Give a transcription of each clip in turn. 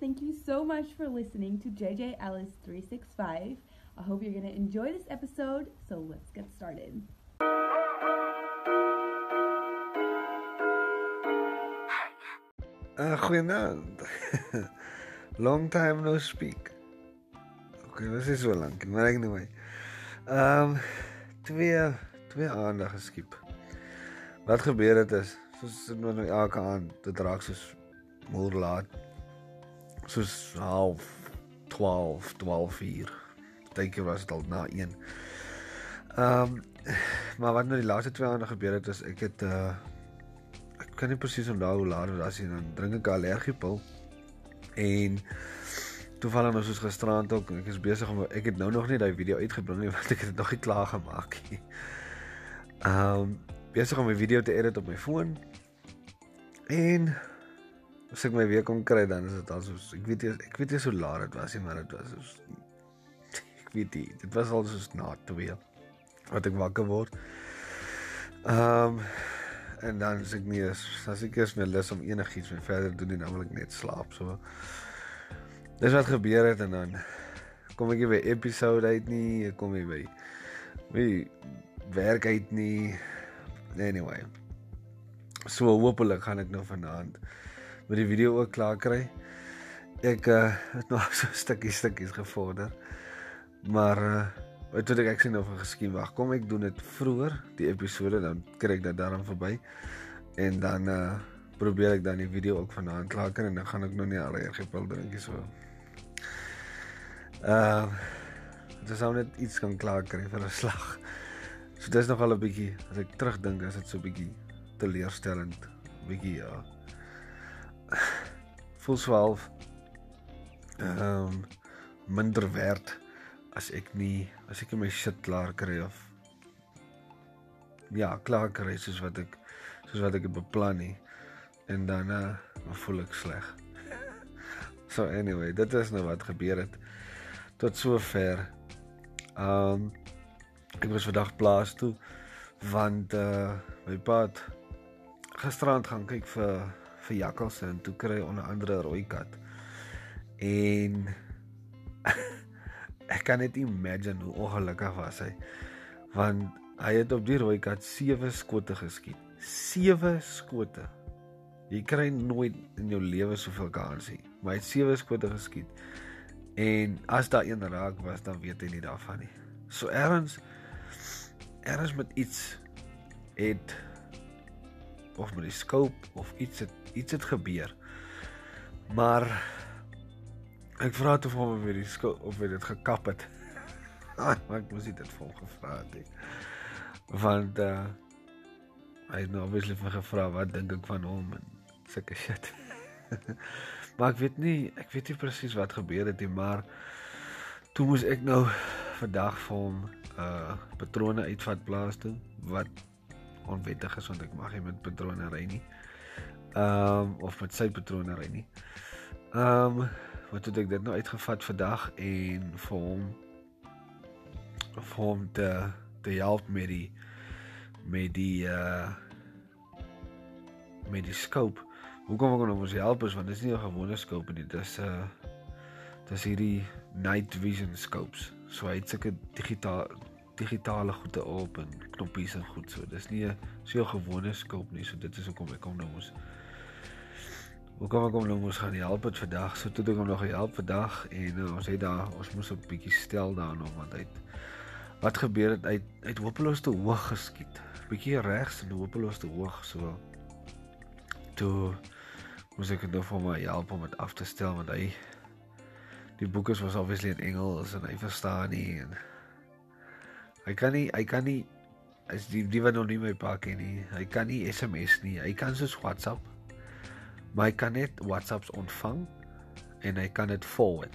Thank you so much for listening to JJ Ellis 365. I hope you're going to enjoy this episode, so let's get started. Uh, goeienaand. Long time no speak. Okay, wat is so lank? Maar my. Ehm um, twee twee aande geskiep. Wat gebeur het is soos nou elke aand dit raak soos moer laat. Soos half 12, 12 uur. Partykeer was dit al na 1. Ehm um, maar wat nou die laaste twee aande gebeur het is ek het uh kan nie presies onthou hoe laat dit was nie. Dan drink ek 'n allergiepil. En toevallig nou soos gisterand ook, ek is besig om ek het nou nog nie daai video uitgebring nie want ek het dit nog nie klaar gemaak nie. Ehm um, besig om 'n video te edit op my foon. En as ek my weer kom kry dan is dit al soos ek weet ek weet nie so laat dit was nie, maar dit was soos ek weet nie, dit was al soos na 2 wat ek wakker word. Ehm um, en dan as ek nie is as ek eers my lus om enigiets meer verder doen en dan wil ek net slaap so dis wat gebeur het en dan kom ek by episode uit nie ek kom by by werk uit nie anyway so hopelik gaan ek nou vanaand met die video ook klaar kry ek uh, het nog so stukkies stukkies gevorder maar uh, Wat toe ek sien of geskien wag. Kom ek doen dit vroeër die episode dan kry ek dit daarom verby. En dan uh probeer ek dan die video ook vanaand klaar kry en dan gaan ek nog nie al reg gepil drinkie so. Uh dis ou net iets kan klaar kry vir 'n slag. So dis nog al 'n bietjie as ek terugdink as dit so bietjie teleurstellend bietjie ja. Voel 12 ehm um, minder werd as ek nie as ek my shit klaar kry of ja, klaar kry soos wat ek soos wat ek beplan nie en dan uh, voel ek sleg. so anyway, dit is nou wat gebeur het tot sover. Um ek was vandag plaas toe want uh my pa het gisterand gaan kyk vir vir jakkalse en toe kry onder andere 'n rooi kat. En ek kan net imagine hoe ongelukkig was hy. Want hy het op die rooi kat sewe skote geskiet. Sewe skote. Jy kry nooit in jou lewe soveel kansie, maar hy het sewe skote geskiet. En as daar een raak was, dan weet hy nie daarvan nie. So erns erns met iets het of met die scope of iets het iets het gebeur. Maar Ek vra toe vir hom of hy skuld of hy dit gekap het. maar ek moes dit vir hom gevra het. He. Want uh hy het nou obviously vir gevra wat dink ek van hom en sulke shit. maar ek weet nie, ek weet nie presies wat gebeur het nie, maar toe moes ek nou vandag vir hom uh patrone uitvat plaas toe wat onwettig is want ek mag nie met patrone ry nie. Ehm um, of met sy patrone ry nie. Ehm um, wat het ek dit nou uitgevat vandag en vir hom vir hom te te help met die met die uh met die scope. Hoekom ek hom nou moet help is want dit is nie 'n gewone scope nie. Dit is 'n uh, dis hierdie night vision scopes. So hy het sulke digitaal digitale goede op en knoppies en goed so. Dis nie 'n so 'n gewone scope nie. So dit is hoekom ek hom nou moet Hoe kom ek hom nou mos gaan help het vandag? So toe ek hom nog help vandag en uh, ons het daar ons moes 'n bietjie stel daarna want hy wat gebeur het uit uit hopeloos te hoog geskiet. Bietjie regs en hopeloos te hoog so. Toe moes ek nou vir my help om dit af te stel want hy die boeke was obviously in Engels en hy verstaan nie en hy kan nie hy kan nie as die die wat nog nie my pa ken nie. Hy kan nie SMS nie. Hy kan soos WhatsApp maar hy kan net WhatsApps ontvang en hy kan dit forward.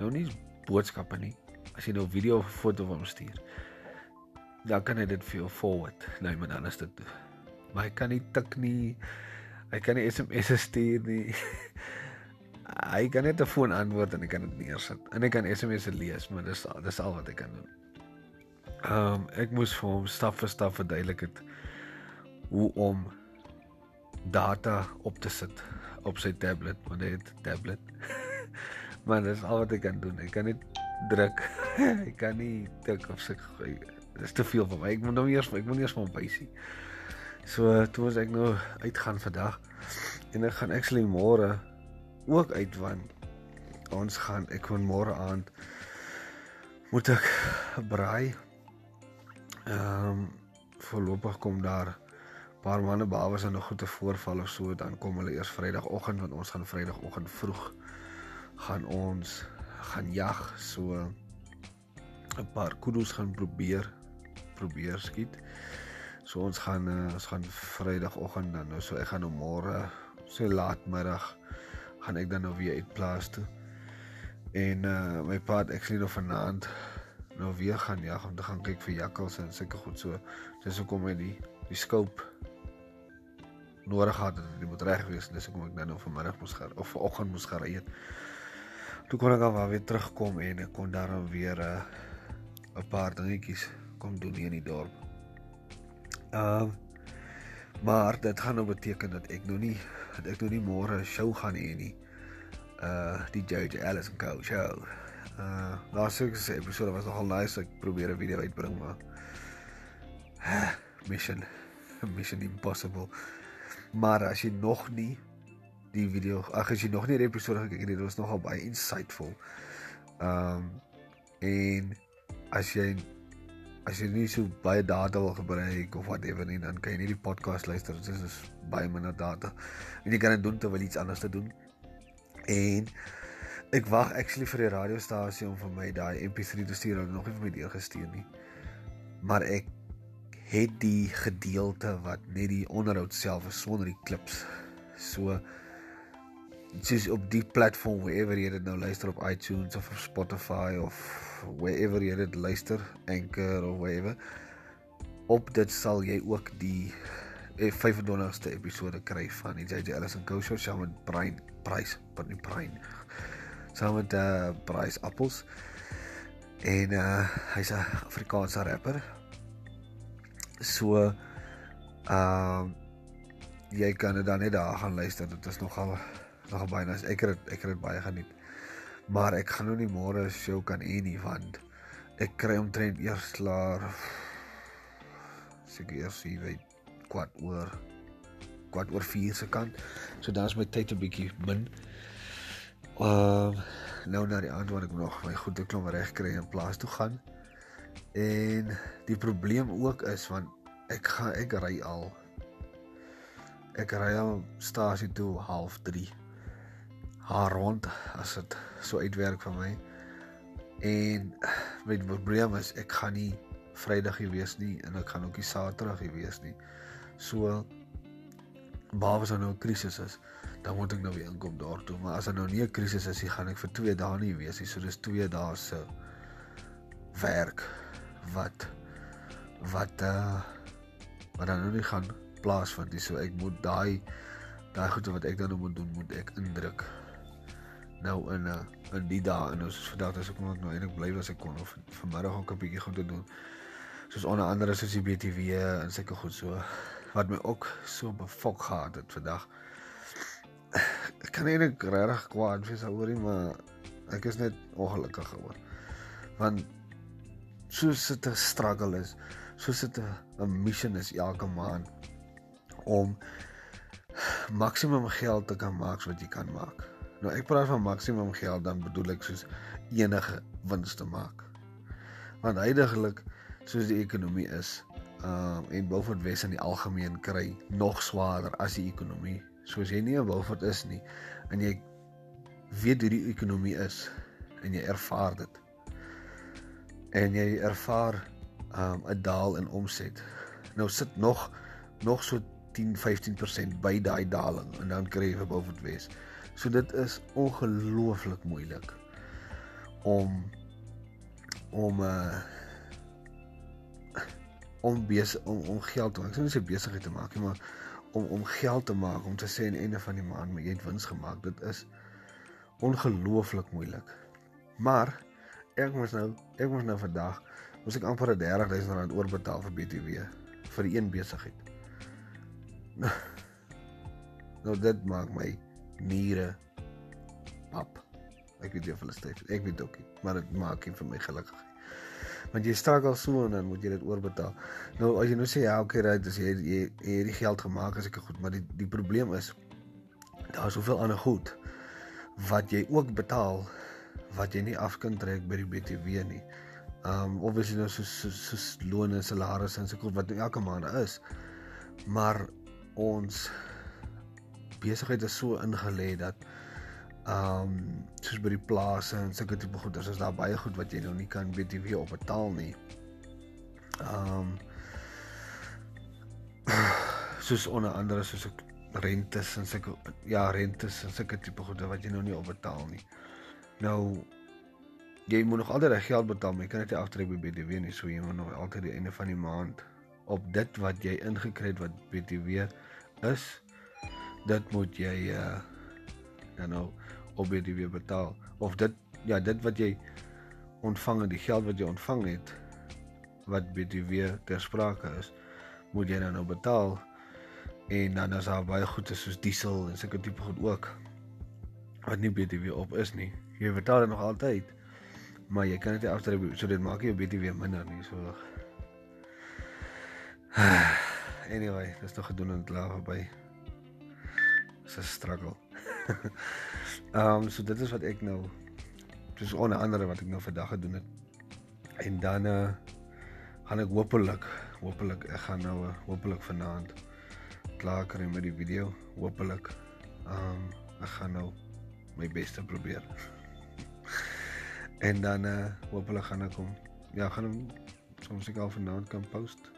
Nou nie boodskappe nie. As jy nou video of foto van hom stuur, dan kan hy dit vir jou forward. Nou iemand anders dit. Maar hy kan nie tik nie. Hy kan nie SMS stuur nie. hy kan net 'n foon antwoord en hy kan dit neersit. En hy kan SMS lees, maar dis dis al wat hy kan doen. Ehm um, ek moes vir hom stap vir stap verduidelik het hoe om data op te sit op sy tablet, want hy het 'n tablet. maar dis al wat ek kan doen. Ek kan net druk. ek kan nie tik of sy dis te veel vir my. Ek moet nou eers ek moet eers van bysie. So toe was ek nou uitgaan vandag en ek gaan actually môre ook uit want ons gaan ek kon môre aand moet ek braai. Ehm um, voorlopig kom daar paar manne as nog goed te voorval of so dan kom hulle eers Vrydagoggend want ons gaan Vrydagoggend vroeg gaan ons gaan jag so 'n paar kudos gaan probeer probeer skiet. So ons gaan uh, ons gaan Vrydagoggend dan nou so ek gaan nou môre so laatmiddag gaan ek dan nou weer uit plaas toe. En uh my pa het actually nog vanaand nou weer gaan jag om te gaan kyk vir jakkals en sulke goed so. Dis hoekom hy die die scope nodig gehad het dit moet reg wees dis hoekom ek nou nou vanmiddag moes gaan of vanoggend moes gaan ry. Toe kon ek al weer terugkom en ek kon daar weer 'n uh, paar dingetjies kom doen hier in die dorp. Ehm uh, maar dit gaan nou beteken dat ek nou nie dat ek nou nie môre 'n show gaan hê nie. Uh die Alice and Co show. Uh laaste week se episode was nogal nice. Ek probeer 'n video uitbring maar mission mission impossible. Maar as jy nog nie die video, ag as jy nog nie die episode gekyk het dit was nogal baie insightful. Um en as jy as jy nie so baie data wil gebruik of whatever nie, dan kan jy nie die podcast luister. Dit is baie minder data. En jy kan dit doen terwyl iets anders te doen. En ek wag actually vir die radiostasie om vir my daai MP3 te stuur. Hulle nog nie vir my deur gestuur nie. Maar ek het die gedeelte wat net die onderhoud self is sonder die klips. So dis op die platform wherever jy dit nou luister op iTunes of op Spotify of wherever jy dit luister, Anchor of wherever. Op dit sal jy ook die 25ste eh, episode kry van die JJ Ellison Go Show saam met Brian Price, but nie Brian. Saam met uh Price Apples. En uh hy's 'n Afrikaanse rapper. So ehm uh, jy kan dit dan net daar gaan luister. Dit is nogal nog baie nice. Ek het ek het baie geniet. Maar ek gaan nou nie môre 'n show kan hê nie want ek kry omtrent eers klaar seker eers jy weet kwart oor kwart oor 4 se kant. So dan is my tyd 'n bietjie min. Ehm uh, nou na die aand wat ek nog my goeie klomp reg kry in plaas toe gaan. En die probleem ook is want ek gaan ek ry al ek ry al stasie toe half 3 haar rond as dit so uitwerk vir my. En met probleem is ek gaan nie Vrydag hier wees nie en ek gaan ook nie Saterdag hier wees nie. So behalwe as nou 'n krisis is, dan moet ek nou weer inkom daartoe, maar as daar nou nie 'n krisis is nie, gaan ek vir 2 dae nie wees nie. So dis 2 dae se werk wat wat uh wat dan nou nie gaan plaasvind nie. So ek moet daai daai goede wat ek dan nou moet doen, moet ek indruk nou in 'n uh, in die dae en nou soos vandag as ek moet nou eintlik bly as ek kon of vanmiddag ook 'n bietjie goed doen. Soos onder andere soos die BTW en sulke goed so wat my ook so befok gehad het vandag. Ek kan eintlik regtig kwaad wees oor hom, maar ek is net ongelukkig oor. Want soos dit 'n struggle is, soos dit 'n mission is elke maand om maksimum geld te kan maak wat jy kan maak. Nou ek praat van maksimum geld dan bedoel ek soos enige wins te maak. Want heidaglik soos die ekonomie is, ehm uh, en Beaufort Wes in die algemeen kry nog swaarder as die ekonomie. Soos jy nie in Beaufort is nie en jy weet hoe die ekonomie is en jy ervaar dit. En jy ervaar ehm um, 'n daal in omset. Nou sit nog nog so 10-15% by daai daling en dan kry jy vir Beaufort Wes. So dit is ongelooflik moeilik om om uh om besig om, om geld te maak. Ek sê nie se besigheid te maak nie, maar om om geld te maak om te sê aan die einde van die maand jy het wins gemaak. Dit is ongelooflik moeilik. Maar ek moes nou ek moes nou vandag moes ek amper 30000 rand oorbetaal vir BTW vir die een besigheid. Nou dit maak my niere, pap. Ek weet nie of hulle styf. Ek weet ook nie, maar dit maak nie vir my gelukkig. Want jy struggle so en dan moet jy dit oorbetaal. Nou as jy nou sê ja, okay, right, as jy jy jy het die geld gemaak as ek goed, maar die die probleem is daar is soveel ander goed wat jy ook betaal wat jy nie af kan trek by die BTW nie. Um obviously nou so so, so salarisse en so goed wat elke maand is. Maar ons besigheid is so ingelê dat Ehm um, soos by die plase en sulke tipe goeder, is daar baie goed wat jy nou nie kan BTW op betaal nie. Ehm um, soos onder andere soos ek rentes en sulke ja, rentes en sulke tipe goeder wat jy nou nie op betaal nie. Nou jy moet nog altyd geld betaal, jy kan dit nie aftrek by BTW nie, so jy moet nog altyd die einde van die maand op dit wat jy ingekry het wat BTW is, dit moet jy uh dan nou op BTW betaal. Of dit ja dit wat jy ontvang en die geld wat jy ontvang het wat BTW ter sprake is moet jy nou nou betaal. En dan is daar baie goede soos diesel en sulke tipe goed ook wat nie BTW op is nie. Jy betaal dit nog altyd maar jy kan dit aftrek so dit maak jy BTW minder nie so. Anyway dis nog gedoen en klaar by 'n struggle Ehm um, so dit is wat ek nou dis onder andere wat ek nou vandag gedoen het. En dan eh uh, gaan ek hopelik hopelik ek gaan nou uh, hopelik vanaand klaar kry met die video. Hopelik ehm um, ek gaan nou my bes te probeer. en dan eh uh, hopelik gaan ek hom ja, gaan hom soms ek al vanaand kan post.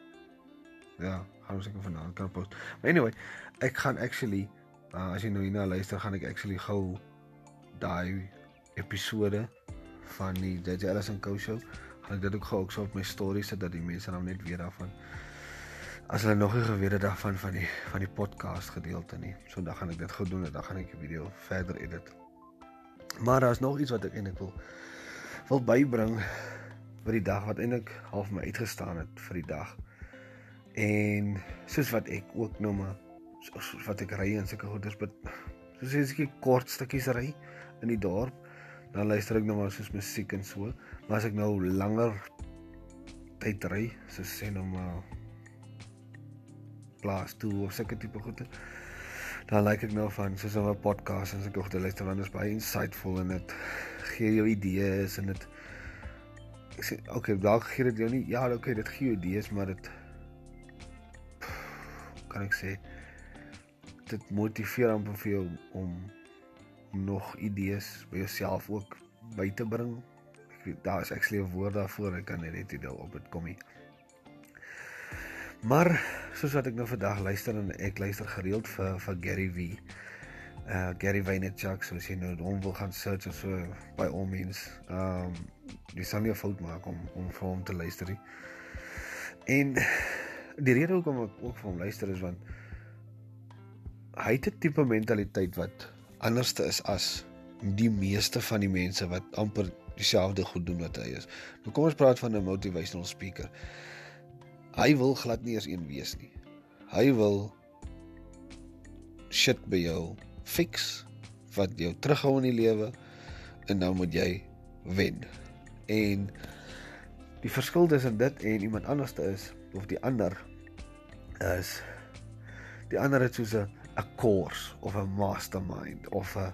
Ja, gaan ons ek vanaand kan post. Maar anyway, ek gaan actually uh, as jy nou hierna luister, gaan ek actually gou daai episode van die DJ Alice and Co show gaan ek dit ook gou ook so op my stories sit dat die mense nou net weet daarvan. As hulle nog nie geweet het daarvan van die van die podcast gedeelte nie. So dan gaan ek dit gou doen en dan gaan ek die video verder edit. Maar daar's nog iets wat ek eintlik wil wil bybring vir die dag wat eintlik half my uitgestaan het vir die dag. En soos wat ek ook nou maar soos wat ek ry en sulke goeders bid. Soos as ek kort stukkies ry in die dorp, dan luister ek nou maar soos musiek en so. Maar as ek nou langer tyd ry, soos sê nou maar plaas toe of sulke tipe goede, dan like ek nou van soos 'n podcast en sulke goede luister want dit is baie insightful en dit gee jou idees en dit ek sê okay, dalk gee dit jou nie ja, okay, dit gee jou idees, maar dit kan ek sê dit motiveer amper vir jou om nog idees by jouself ook by te bring. Ek weet daar is actually 'n woord daarvoor, ek kan net dit op dit kom nie. Maar soos wat ek nou vandag luister en ek luister gereeld vir vir Gary V. Uh Gary Vaynerchuk, so as jy nou hom wil gaan search of so by all means. Um jy sal nie 'n fout maak om om vir hom te luister nie. En die rede hoekom ek ook vir hom luister is want hy het 'n tipe mentaliteit wat anderste is as die meeste van die mense wat amper dieselfde goed doen wat hy is. Nou kom ons praat van 'n motivational speaker. Hy wil glad nie eens een wees nie. Hy wil shit by jou fix wat jou terughou in die lewe en nou moet jy wen. En die verskil tussen dit en iemand anderste is of die ander is die ander het soos 'n 'n course of 'n mastermind of 'n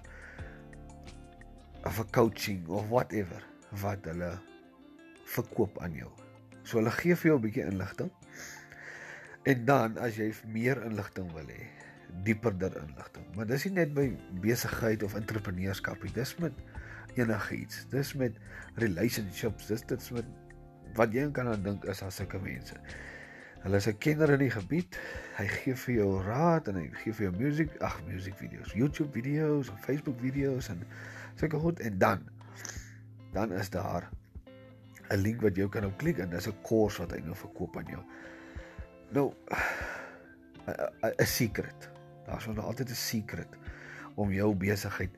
of 'n coaching of whatever wat hulle verkoop aan jou. So hulle gee vir jou 'n bietjie inligting. En dan as jy meer inligting wil hê, dieperder inligting. Maar dis nie net by besigheid of entrepreneurskap nie. Dis met enigiets. Dis met relationships. Dis dit met wat jy kan aan dink is as sulke mense. Hulle is 'n kenner in die gebied. Hy gee vir jou raad en hy gee vir jou musiek, ag musiekvideo's, YouTube video's Facebook video's en sulke goed en dan dan is daar 'n link wat jy kan op klik en dis 'n kurs wat hy nou verkoop aan jou. Nou 'n secret. Daar's nog altyd 'n secret om jou besigheid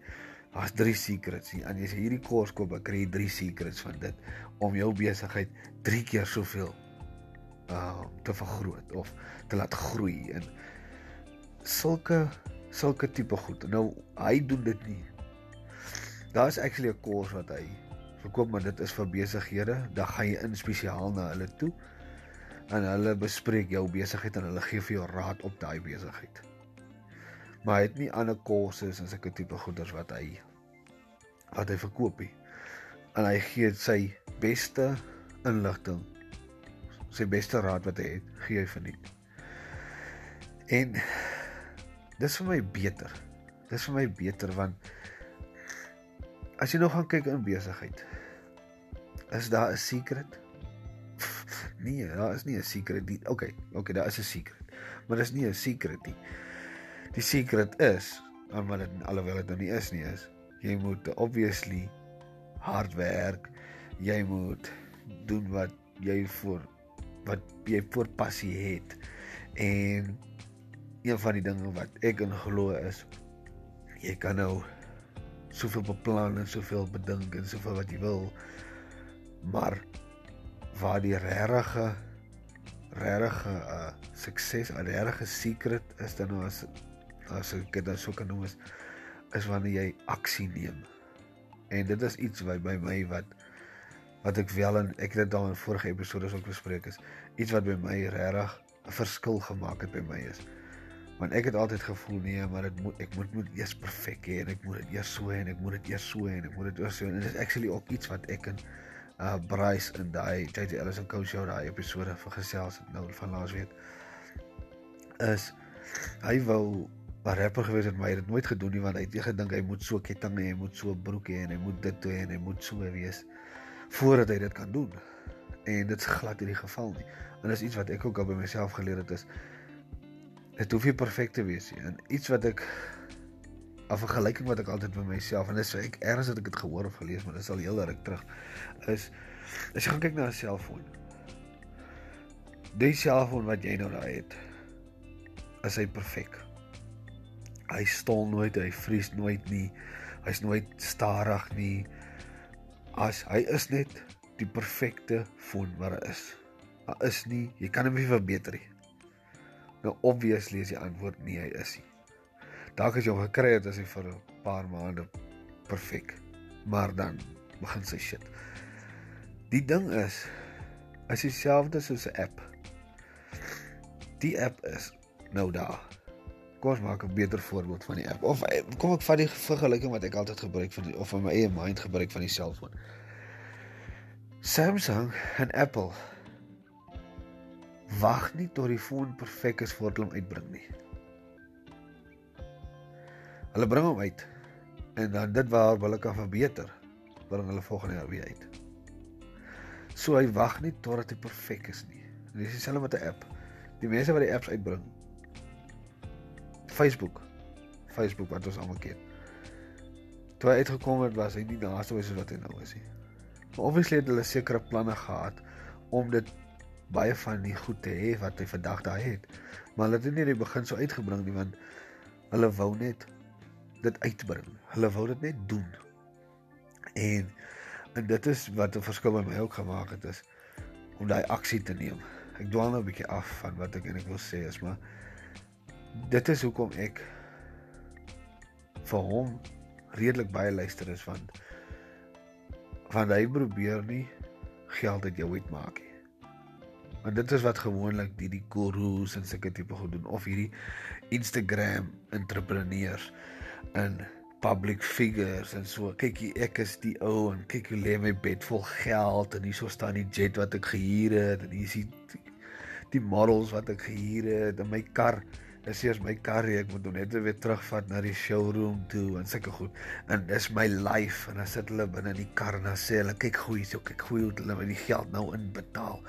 Daar's 3 secrets hier. En as jy hierdie kurs koop, dan kry jy 3 secrets van dit om jou besigheid 3 keer soveel te vergroot of te laat groei en sulke sulke tipe goed. Nou hy doen dit nie. Daar is actually 'n kurs wat hy verkoop, maar dit is vir besighede. Dan gaan jy in spesiaal na hulle toe en hulle bespreek jou besigheid en hulle gee vir jou raad op daai besigheid. Maar hy het nie ander kursusse en sulke tipe goeders wat hy wat hy verkoop nie. En hy gee sy beste inligting sy beste raad wat hy het, gee hy vir nie. En dis vir my beter. Dis vir my beter want as jy nog gaan kyk in besigheid, is daar 'n secret? Nee, daar is nie 'n secret nie. Okay, okay, daar is 'n secret. Maar dis nie 'n secret nie. Die secret is, maar dit alhoewel dit nou nie is nie, is jy moet obviously hard werk. Jy moet doen wat jy vir wat jy voor passie het. En een van die dinge wat ek in glo is jy kan nou soveel beplan en soveel bedink en soveel wat jy wil maar waar die regte regte uh sukses, 'n regte secret is dan nou as as ek dit sou kan noem is is wanneer jy aksie neem. En dit is iets wat by my wat wat ek wel en ek het dit al in vorige episode ook bespreek is iets wat by my regtig 'n verskil gemaak het by my is. Want ek het altyd gevoel nee maar dit moet ek moet moet eers perfek hê en ek moet dit eers so en ek moet dit eers so en ek moet dit eers so en dit is actually ook iets wat ek in uh Bryce in daai JJ Ellis en coach show daai episode van gesels nou van laasweek is hy wou 'n rapper gewees het maar hy het dit nooit gedoen nie want hy het gedink hy moet so ketting hê, hy moet so broek hê en hy moet dit doen en hy moet so wees voordat hy dit kan doen. En dit is glad in die geval nie. En dis iets wat ek ook al by myself geleer het is dit hoef nie perfek te wees nie. En iets wat ek 'n vergelyking wat ek altyd by myself en dis ek erns het ek dit gehoor of gelees, maar dit is al heel ruk terug is as jy gaan kyk na 'n selfoon. Die selfoon wat jy nou daar het, is hy perfek. Hy stol nooit, hy vries nooit nie. Hy's nooit stadig nie as hy is net die perfekte foon wat hy is. Daar is nie, jy kan hom nie verbeter nie. Nou obviously is die antwoord nee, hy is nie. Dalk as jy hom gekry het as hy vir 'n paar maande perfek. Maar dan begin sy shit. Die ding is as dieselfde soos 'n app. Die app is nou daar. Kom ons maak 'n beter voorbeeld van die app. Of eh, kom ek vat die vergelyking wat ek altyd gebruik vir die, of in my eie mind gebruik van die selfoon. Samsung en Apple wag nie tot die foon perfek is voor hulle hom uitbring nie. Hulle bring hom uit en dan dit waar hulle kan verbeter, bring hulle volgende jaar weer uit. So hy wag nie totdat hy perfek is nie. Dis dieselfde met 'n app. Die mense wat die apps uitbring, Facebook. Facebook wat ons almal ken. Toe hy uitgekom het, was hy nie naaste by soos wat hy nou is nie. Maar obviously het hulle sekere planne gehad om dit baie van die goed te hê wat hy vandag daar het. Maar hulle het dit nie in die begin so uitgebring nie want hulle wou net dit uitbring. Hulle wou dit net doen. En en dit is wat 'n verskil by my ook gemaak het is om daai aksie te neem. Ek dwaal nou 'n bietjie af van wat ek eintlik wil sê is maar dit is hoekom ek vir hom redelik baie luister is want want hy probeer nie geld uit jou uitmaak nie. Want dit is wat gewoonlik die die gurus en sulke tipe goed doen of hierdie Instagram entrepreneurs en public figures en so. Kyk hier, ek is die ou en kyk hoe lê my bed vol geld en hierso staan die jet wat ek gehuur het en hier is die die models wat ek gehuur het en my kar dis eers my kar ek moet hom net weer terugvat na die showroom toe en sulke goed. En dis my life en dan sit hulle binne in die kar en dan sê hulle kyk goeie so kyk goeie hoe hulle my die geld nou inbetaal.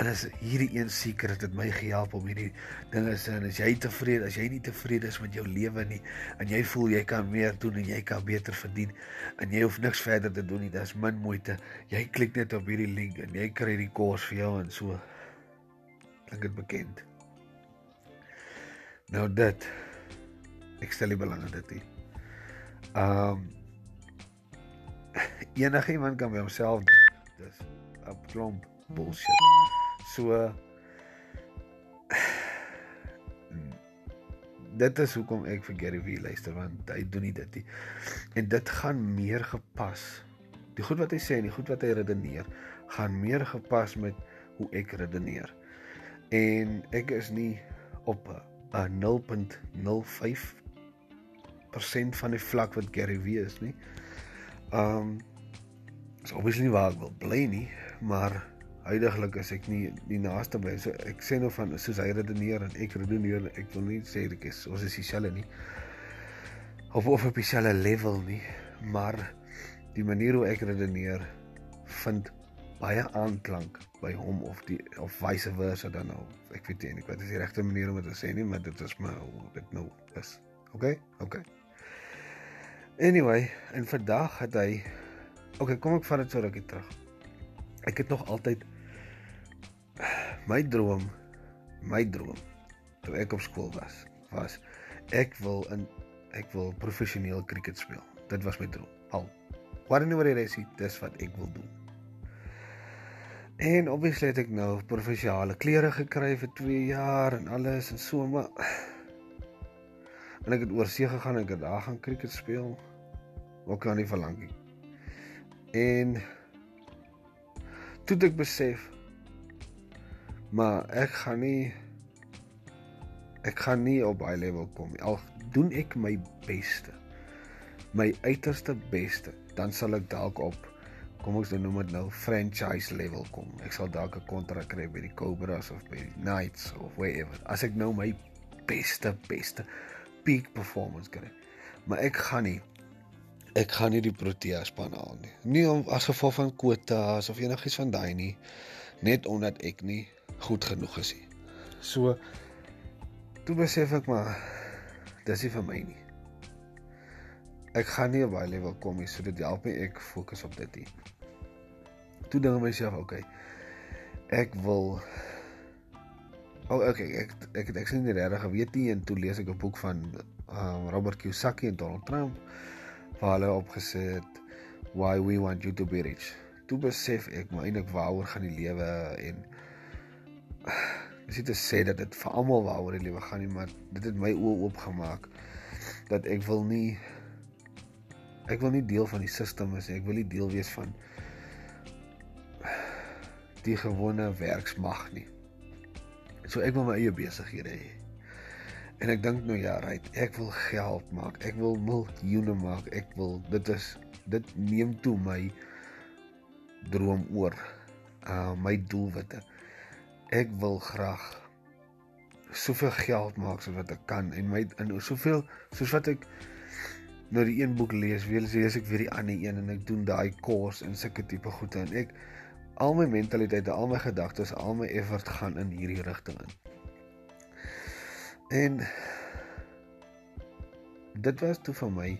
En as hierdie een seker het dit my gehelp om hierdie dinge se en as jy tevrede as jy nie tevrede is met jou lewe nie en jy voel jy kan meer doen en jy kan beter verdien en jy hoef niks verder te doen nie dis min moeite. Jy klik net op hierdie link en jy kry die kos vir jou en so. Klink dit bekend Nou dit ek stel nie belang in dit nie. Um enige iemand kan by homself dis 'n klomp bullshit. So dit is hoekom ek vir Gary Vee luister want hy doen nie dit nie. En dit gaan meer gepas. Die goed wat hy sê en die goed wat hy redeneer gaan meer gepas met hoe ek redeneer. En ek is nie op 'n 0.05% van die vlak wat Gary Vee is nie. Um is obviously nie waar ek wil bly nie, maar huidigelik is ek nie die naaste by. So ek sê nou van soos hy redeneer en ek redeneer, ek wil nie sê ek is ons is dieselfde nie. Of of op dieselfde level nie, maar die manier hoe ek redeneer vind baie aanklank by hom of die of vice versa dan nou. Ek weet nie wat is die regte manier om dit te sê nie, maar dit is maar hoe dit nou is. OK? OK. Anyway, en vandag het hy OK, kom ek vat dit so rukkie terug. Ek het nog altyd my droom, my droom toe ek op skool was, was ek wil in ek wil professioneel cricket speel. Dit was my droom. Al. Whatever it is, dis wat ek wil doen. En obviously het ek nou provinsiale klere gekry vir 2 jaar en alles en so maar en ek het oor see gegaan en ek het daar gaan cricket speel. Ook aan nie verlang nie. En toe ek besef maar ek gaan nie ek gaan nie op daai level kom nie. Al doen ek my beste. My uiterste beste, dan sal ek dalk op kom ons noem dit nou franchise level kom. Ek sal dalk 'n kontrak kry by die Cobras of by die Knights of wherever. As ek nou my beste beste peak performance kry. Maar ek gaan nie ek gaan nie die Protea span haal nie. Nie om as gevolg van kwotas of enigiets van daai nie. Net omdat ek nie goed genoeg is nie. So toe besef ek maar dis nie vir my nie. Ek gaan nie op daai level kom nie, so dit help my ek fokus op dit nie. Toe dink ek myself, okay. Ek wil oh, okay, ek ek ek, ek sien nie regtig geweet nie en toe lees ek 'n boek van um, Robert Kiyosaki en Donald Trump waar hulle opgesê het why we want you to be rich. Toe besef ek maar eintlik waaroor gaan die lewe en dis nie te sê dat dit vir almal waaroor die lewe gaan nie, maar dit het my oë oopgemaak dat ek wil nie ek wil nie deel van die stelsel wees nie. Ek wil nie deel wees van die gewone werksmag nie. So ek wil my eie besighede hê. En ek dink nou ja, right, ek wil geld maak. Ek wil miljoene maak. Ek wil dit is dit neem toe my droom oor. Uh my doelwitte. Ek wil graag soveel geld maak soos wat ek kan en my in soveel soos wat ek nou die een boek lees, weer lees ek weer die ander een en ek doen daai kurs en sulke tipe goede en ek al my mentaliteit, al my gedagtes, al my effort gaan in hierdie rigting in. En dit was toe vir my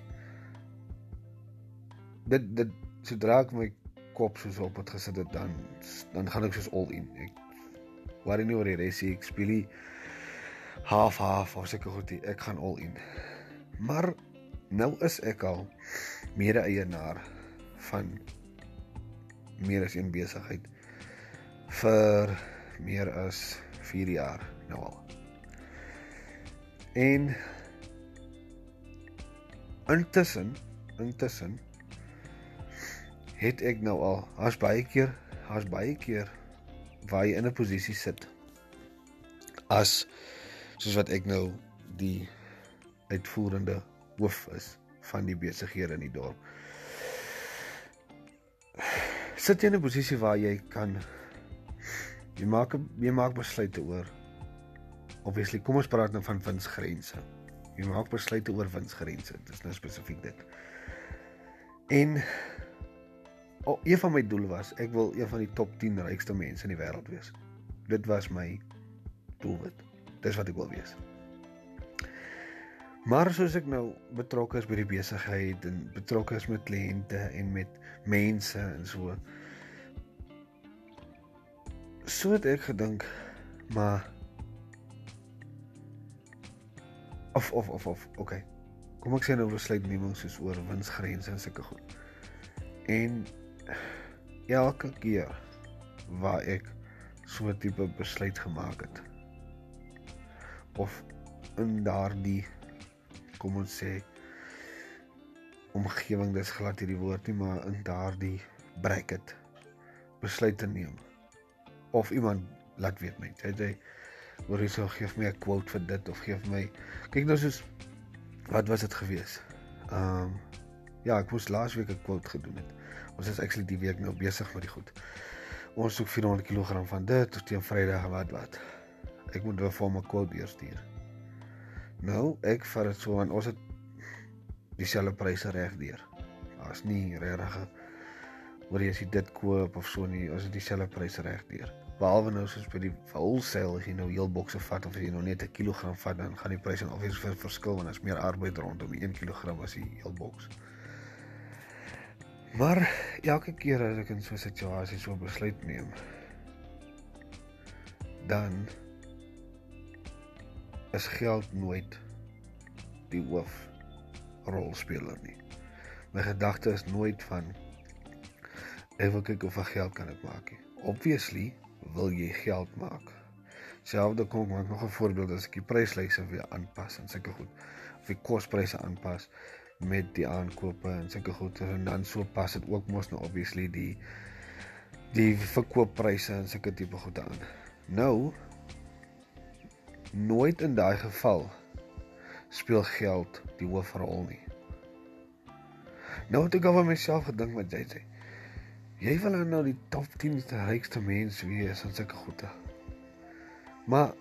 dit dit sodra ek my kop soos op het gesit het dan dan gaan ek soos all in. Ek worry nie oor die res nie. Ek speel nie half half of seker goed. Ek gaan all in. Maar nou is ek al mede-eienaar van meer as een besigheid vir meer as 4 jaar nou al. En intussen, intussen het ek nou al as baie keer, as baie keer waar jy in 'n posisie sit as soos wat ek nou die uitvoerende hoof is van die besighede in die dorp sit jy in 'n posisie waar jy kan jy maak jy maak besluite oor obviously kom ons praat nou van winsgrense. Jy maak besluite oor winsgrense. Dit is nou spesifiek dit. En oh, een van my doele was ek wil een van die top 10 rykste mense in die wêreld wees. Dit was my doelwit. Dis wat ek wil wees. Maar soos ek nou betrokke is by die besigheid en betrokke is met kliënte en met mense en so. So het ek gedink, maar of of of of okay. Kom ek sê nou besluitneming soos oor winsgrense en sulke goed. En elke keer waar ek so 'n tipe besluit gemaak het of in daardie kom ons sê omgewing dis glad hierdie woord nie maar in daardie bracket besluit te neem of iemand laat weet my jy jy jy sou gee my 'n quote vir dit of gee my kyk nou soos wat was dit gewees? Ehm um, ja ek moes laasweek 'n quote gedoen het. Ons is actually die week nou besig met die goed. Ons soek 400 kg van dit tot teen Vrydag wat wat. Ek moet vir hom 'n quote deurstuur Nou, ek vat dit so want ons het dieselfde pryse reg deur. Daar's nie regtig oor jy as jy dit koop of so nie, ons het dieselfde pryse reg deur. Behalwe nou soos by die wholesale as jy nou heel bokse vat of as jy nou net 'n kilogram vat, dan gaan die pryse alweer vir verskil want daar's meer arbeid rondom die 1 kg as die heel boks. Maar elke keer as ek in so 'n situasie so besluit neem, dan is geld nooit die hoof rolspeler nie. My gedagte is nooit van ek wil kyk of ek geld kan ek maak nie. Obviously wil jy geld maak. Selfde kom ek nog 'n voorbeeld as ek die pryslyse weer aanpas en sulke goed. Of die kospryse aanpas met die aankope en sulke goed en dan so pas dit ook mos nou obviously die die verkooppryse en sulke tipe goed aan. Nou nooit in daai geval speel geld die hoofrol nie. Nou het ek al van myself gedink met jy sê. Jy wil nou die top 10 se rykste mens wees en sulke goede. Maar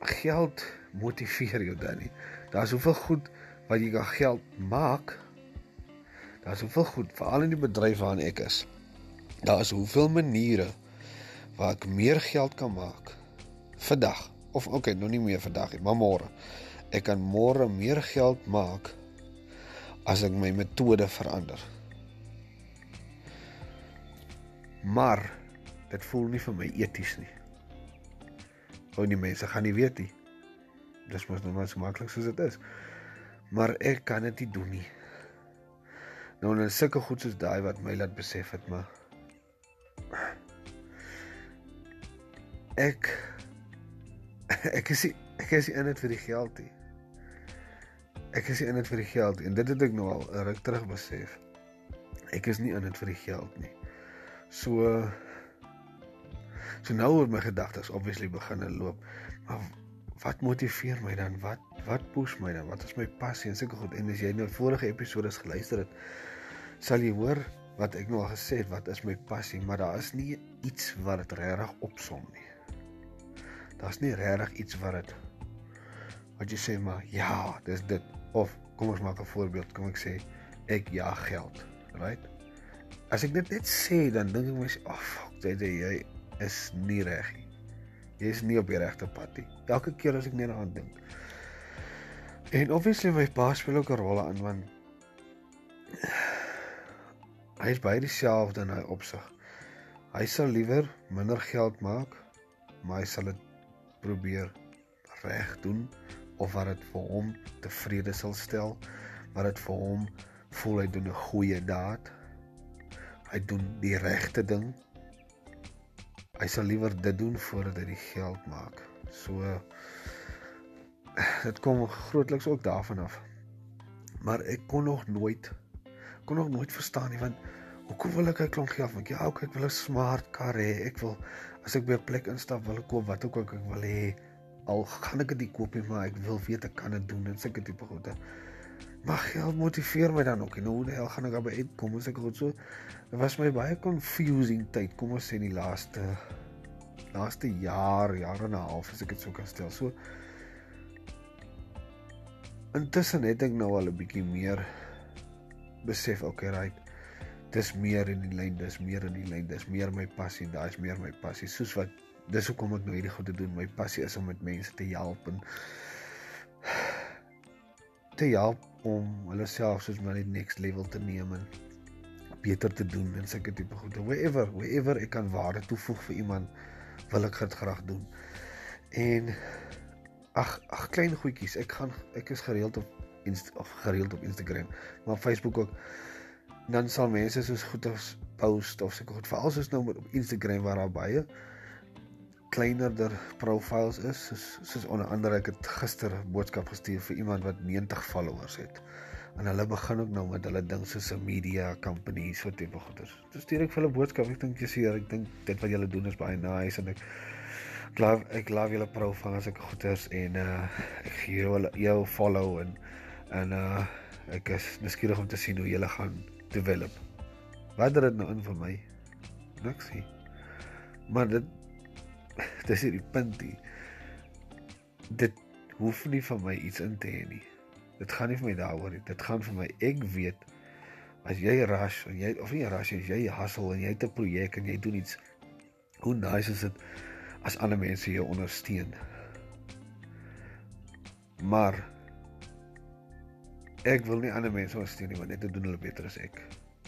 geld motiveer jou dan nie. Daar's soveel goed wat jy kan geld maak. Daar's soveel goed, veral in die bedryf waarin ek is. Daar is soveel maniere waar ek meer geld kan maak vandag of oké, okay, nou nie meer vandag nie, maar môre. Ek kan môre meer geld maak as ek my metode verander. Maar dit voel nie vir my eties nie. Ou die mense gaan nie weet nie. Dis mos nou maar so maklik soos dit is. Maar ek kan dit nie doen nie. Nou net sulke goed soos daai wat my laat besef het maar ek ek is nie, ek is nie in dit vir die geld nie. Ek is nie in dit vir die geld en dit het ek nou al ruk terug besef. Ek is nie in dit vir die geld nie. So so nou het my gedagtes obviously begin loop. Maar wat motiveer my dan? Wat wat push my dan? Wat is my passie en sulke goed? En as jy nou vorige episode se geluister het, sal jy hoor wat ek nou al gesê het, wat is my passie, maar daar is nie iets wat dit regtig opsom nie. Daar's nie regtig iets wat dit wat jy sê maar ja, dis dit of kom ons maak 'n voorbeeld, kom ek sê ek ja geld, right? As ek dit net sê dan dink ek mens, "Ag, oh, fuck, jy jy is nie reg nie. Jy is nie op die regte pad nie." Elke keer as ek net daaraan dink. En obviously my pa speel ook 'n rol aan want hy is baie dieselfde in hy opsig. Hy sal liewer minder geld maak, maar hy sal dit probeer reg doen of wat dit vir hom tevrede sal stel, wat dit vir hom voel hy doen 'n goeie daad. Hy doen die regte ding. Hy sal liewer dit doen voordat hy die geld maak. So dit kom grootliks ook daarvan af. Maar ek kon nog nooit kon nog nooit verstaan nie want hoekom wil ek 'n klomp geld? Want ja, okay, ek wil 'n smart kar hê. Ek wil as ek by 'n plek instap wil koop wat ook al ek wil hê. Al gaan ek dit koop nie maar ek wil weet ek kan dit doen en sulke tipe goede. Maar geld motiveer my dan ook. En hoe die hel gaan ek daarby uitkom as ek goed. So dit was my baie confusing tyd. Kom ons sê die laaste laaste jaar jaar en 'n half as ek dit so kan stel. So intussen het ek nou al 'n bietjie meer besef okay right dis meer in die lyn, dis meer in die lyn, dis meer my passie, daai is meer my passie. Soos wat dis hoekom ek nou hierdie goed te doen. My passie is om met mense te help en te help om hulle self soos my next level te neem en beter te doen en sulke tipe goed. Wherever, wherever ek kan waarde toevoeg vir iemand, wil ek dit graag doen. En ag ag klein goedjies. Ek gaan ek is gereeld op Insta of gereeld op Instagram, maar Facebook ook dan sal mense soos goed as post of sulke goed veral soos nou op Instagram waar daar baie kleinerder profiles is soos soos onder andere ek het gister 'n boodskap gestuur vir iemand wat 90 followers het en hulle begin ook nou met hulle ding soos 'n media company so tipe goeders. Dis stuur ek vir hulle boodskap. Ek dink jy sê ek dink dit wat julle doen is baie nice en ek glo ek glo julle profile as ek goeders en uh ek gee julle jou follow en en uh ek is nuuskierig om te sien hoe julle gaan develop. Wat het dit nou in vir my? Niks nie. Maar dit dis hier die punt hier. Dit hoef nie vir my iets in te hê nie. Dit gaan nie vir my daaroor nie. Dit gaan vir my ek weet as jy rush en jy of nie rush as jy hustle en jy het 'n projek en jy doen iets hoe nice is dit as ander mense jou ondersteun. Maar ek wil nie ander mense ondersteun nie want net te doen hulle beter as ek.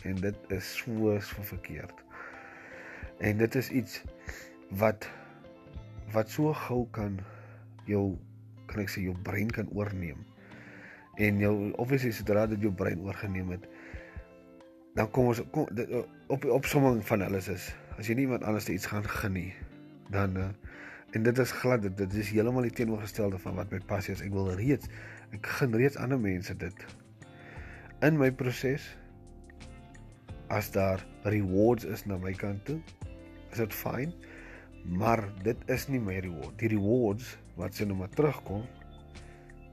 En dit is so so verkeerd. En dit is iets wat wat so gou kan jou kan ek sê jou brein kan oorneem en jou obviously sodra dit jou brein oorgeneem het dan kom ons kom, dit, op die opsomming van alles is as jy nie iemand anders iets gaan geniet dan uh, en dit is glad dit, dit is heeltemal die teenoorgestelde van wat my passie is. Ek wil reeds ek gen reeds ander mense dit. In my proses as daar rewards is na my kant toe is dit fyn maar dit is nie my reward. Die rewards wat sien nou maar terugkom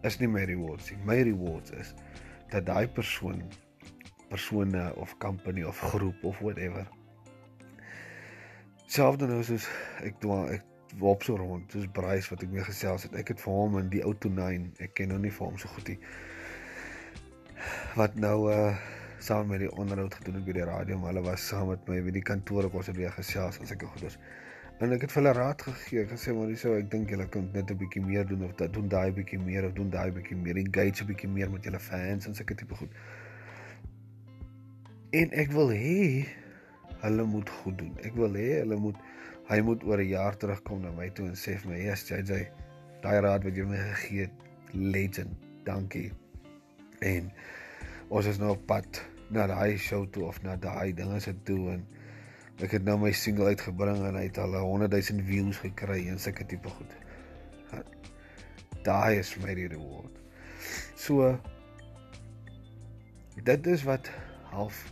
is nie my rewards nie. My rewards is dat daai persoon persone of company of groep of whatever selfs nou soos ek doen ek wop so rond soos Bryce wat ek mee gesels het ek het vir hom in die ou 29 ek ken nou nie vir hom so goed nie wat nou uh saam met die onderhoud gedoen het by die radio maar hulle was saam met my by die kantoor ek ons het weer gesels as ek goed is En ek het vir hulle raad gegee, gesê maar dis so ek dink julle kan net 'n bietjie meer doen of dat doen daai bietjie meer of doen daai bietjie meer, engage 'n bietjie meer met julle fans en sulke tipe goed. En ek wil hê hulle moet goed doen. Ek wil hê hulle moet hy moet oor 'n jaar terugkom na my toe en sê vir my, "Yes, JJ, daai raad wat jy my gegee het, legend. Dankie." En ons is nou op pad na daai show toe of na daai dinge se toe en Ek het nou my single uitgebring en hy het al 100 000 views gekry en sulke tipe goed. Daai is my reward. So dit is wat half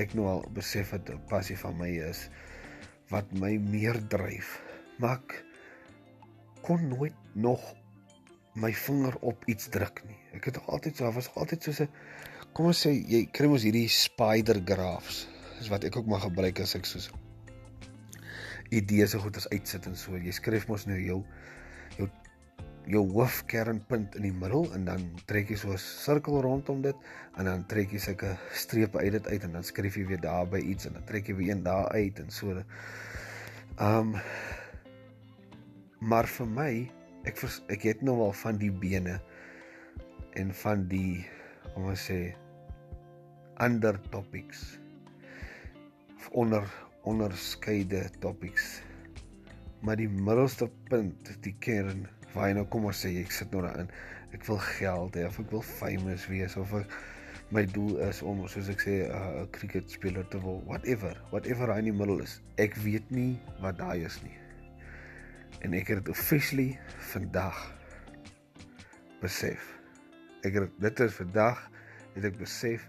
ek nou al besef het 'n passie van my is wat my meer dryf. Maar ek kon nooit nog my vinger op iets druk nie. Ek het altyd so was altyd soos 'n kom ons sê jy kry mos hierdie spider graphs is wat ek ook maar gebruik as ek soos idees so goed as uitsit en so. Jy skryf mos nou jou jou hoofkernpunt in die middel en dan trek jy so 'n sirkel rondom dit en dan trek jy sulke strepe uit dit uit en dan skryf jy weer daar by iets en dan trek jy weer een daar uit en so. Um maar vir my ek vers, ek het nou al van die bene en van die kom ons sê ander topics onder onderskeide topics. Maar die middelste punt, die kern, waar jy nou kom ons sê ek sit nou daarin. Ek wil geld hê of ek wil famous wees of ek my doel is om soos ek sê 'n uh, cricket speler te word, whatever, whatever hy in die middel is. Ek weet nie wat daai is nie. En ek het dit officially vandag besef. Ek het dit is vandag het ek besef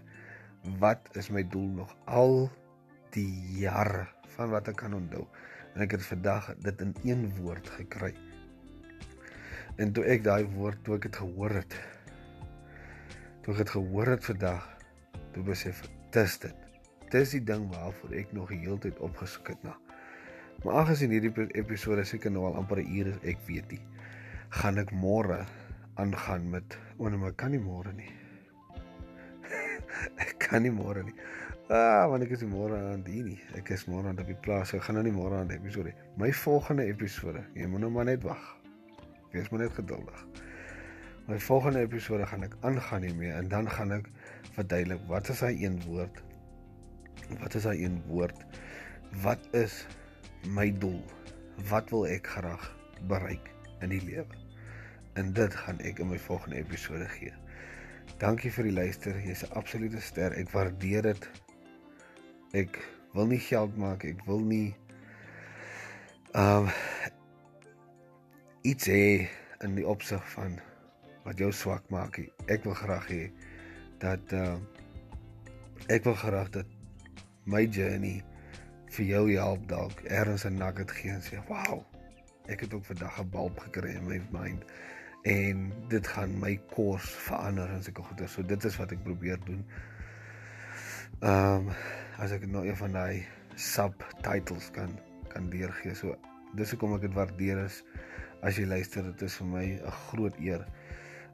wat is my doel nog al die jare van wat ek kan onthou. En ek het vandag dit in een woord gekry. En toe ek daai woord toe ek dit gehoor het, toe ek dit gehoor het vandag, toe besef ek, dis dit. Dis die ding waarvoor ek nog die hele tyd opgesoek het na. Maar aangesien hierdie episode seker nou al amper 'n uur is, ek weet nie, gaan ek môre aangaan met, o nee, maar kan nie môre nie. ek kan nie môre nie. Ah, want ek is môre aan die nie. Ek is môre aan die plaas. Ek gaan nou nie môre aan die episode. My volgende episode, jy moet nou maar net wag. Wees maar net geduldig. My volgende episode gaan ek aangaan hiermee en dan gaan ek verduidelik wat is daai een woord? Wat is daai een woord? Wat is my doel? Wat wil ek graag bereik in die lewe? En dit gaan ek in my volgende episode gee. Dankie vir die luister. Jy's 'n absolute ster. Ek waardeer dit Ek wil nie geld maak, ek wil nie Um iets hê in die opsig van wat jou swak maak. Ek wil graag hê dat uh ek wil graag dat my journey vir jou help dalk ergens 'n nugget gee en sê, "Wow, ek het ook vandag 'n bulb gekry in my mind." en dit gaan my kurs verander en sulke goeie. So dit is wat ek probeer doen. Ehm um, as ek nou een van daai subtitles kan kan deurgee. So dis hoekom ek dit waardeer is as jy luister. Dit is vir my 'n groot eer.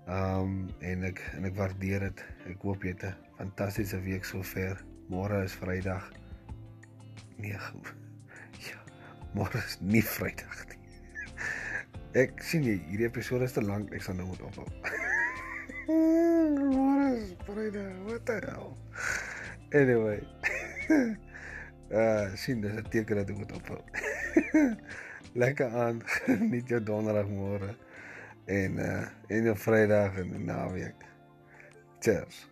Um, en ek en ek waardeer dit. Ek hoop jy het 'n fantastiese week sover. Môre is Vrydag. Nee. Ja. Môre is nie Vrydag nie. Ek sien jy, hierdie episode is te lank. Ek sal nou moet ophou. Môre is Vrydag. What the hell? Anyway. Uh, sien dis 'n teken dat ek moet ophou. Lekker aan. Geniet jou donderdag môre en uh en jou Vrydag en die naweek. Cheers.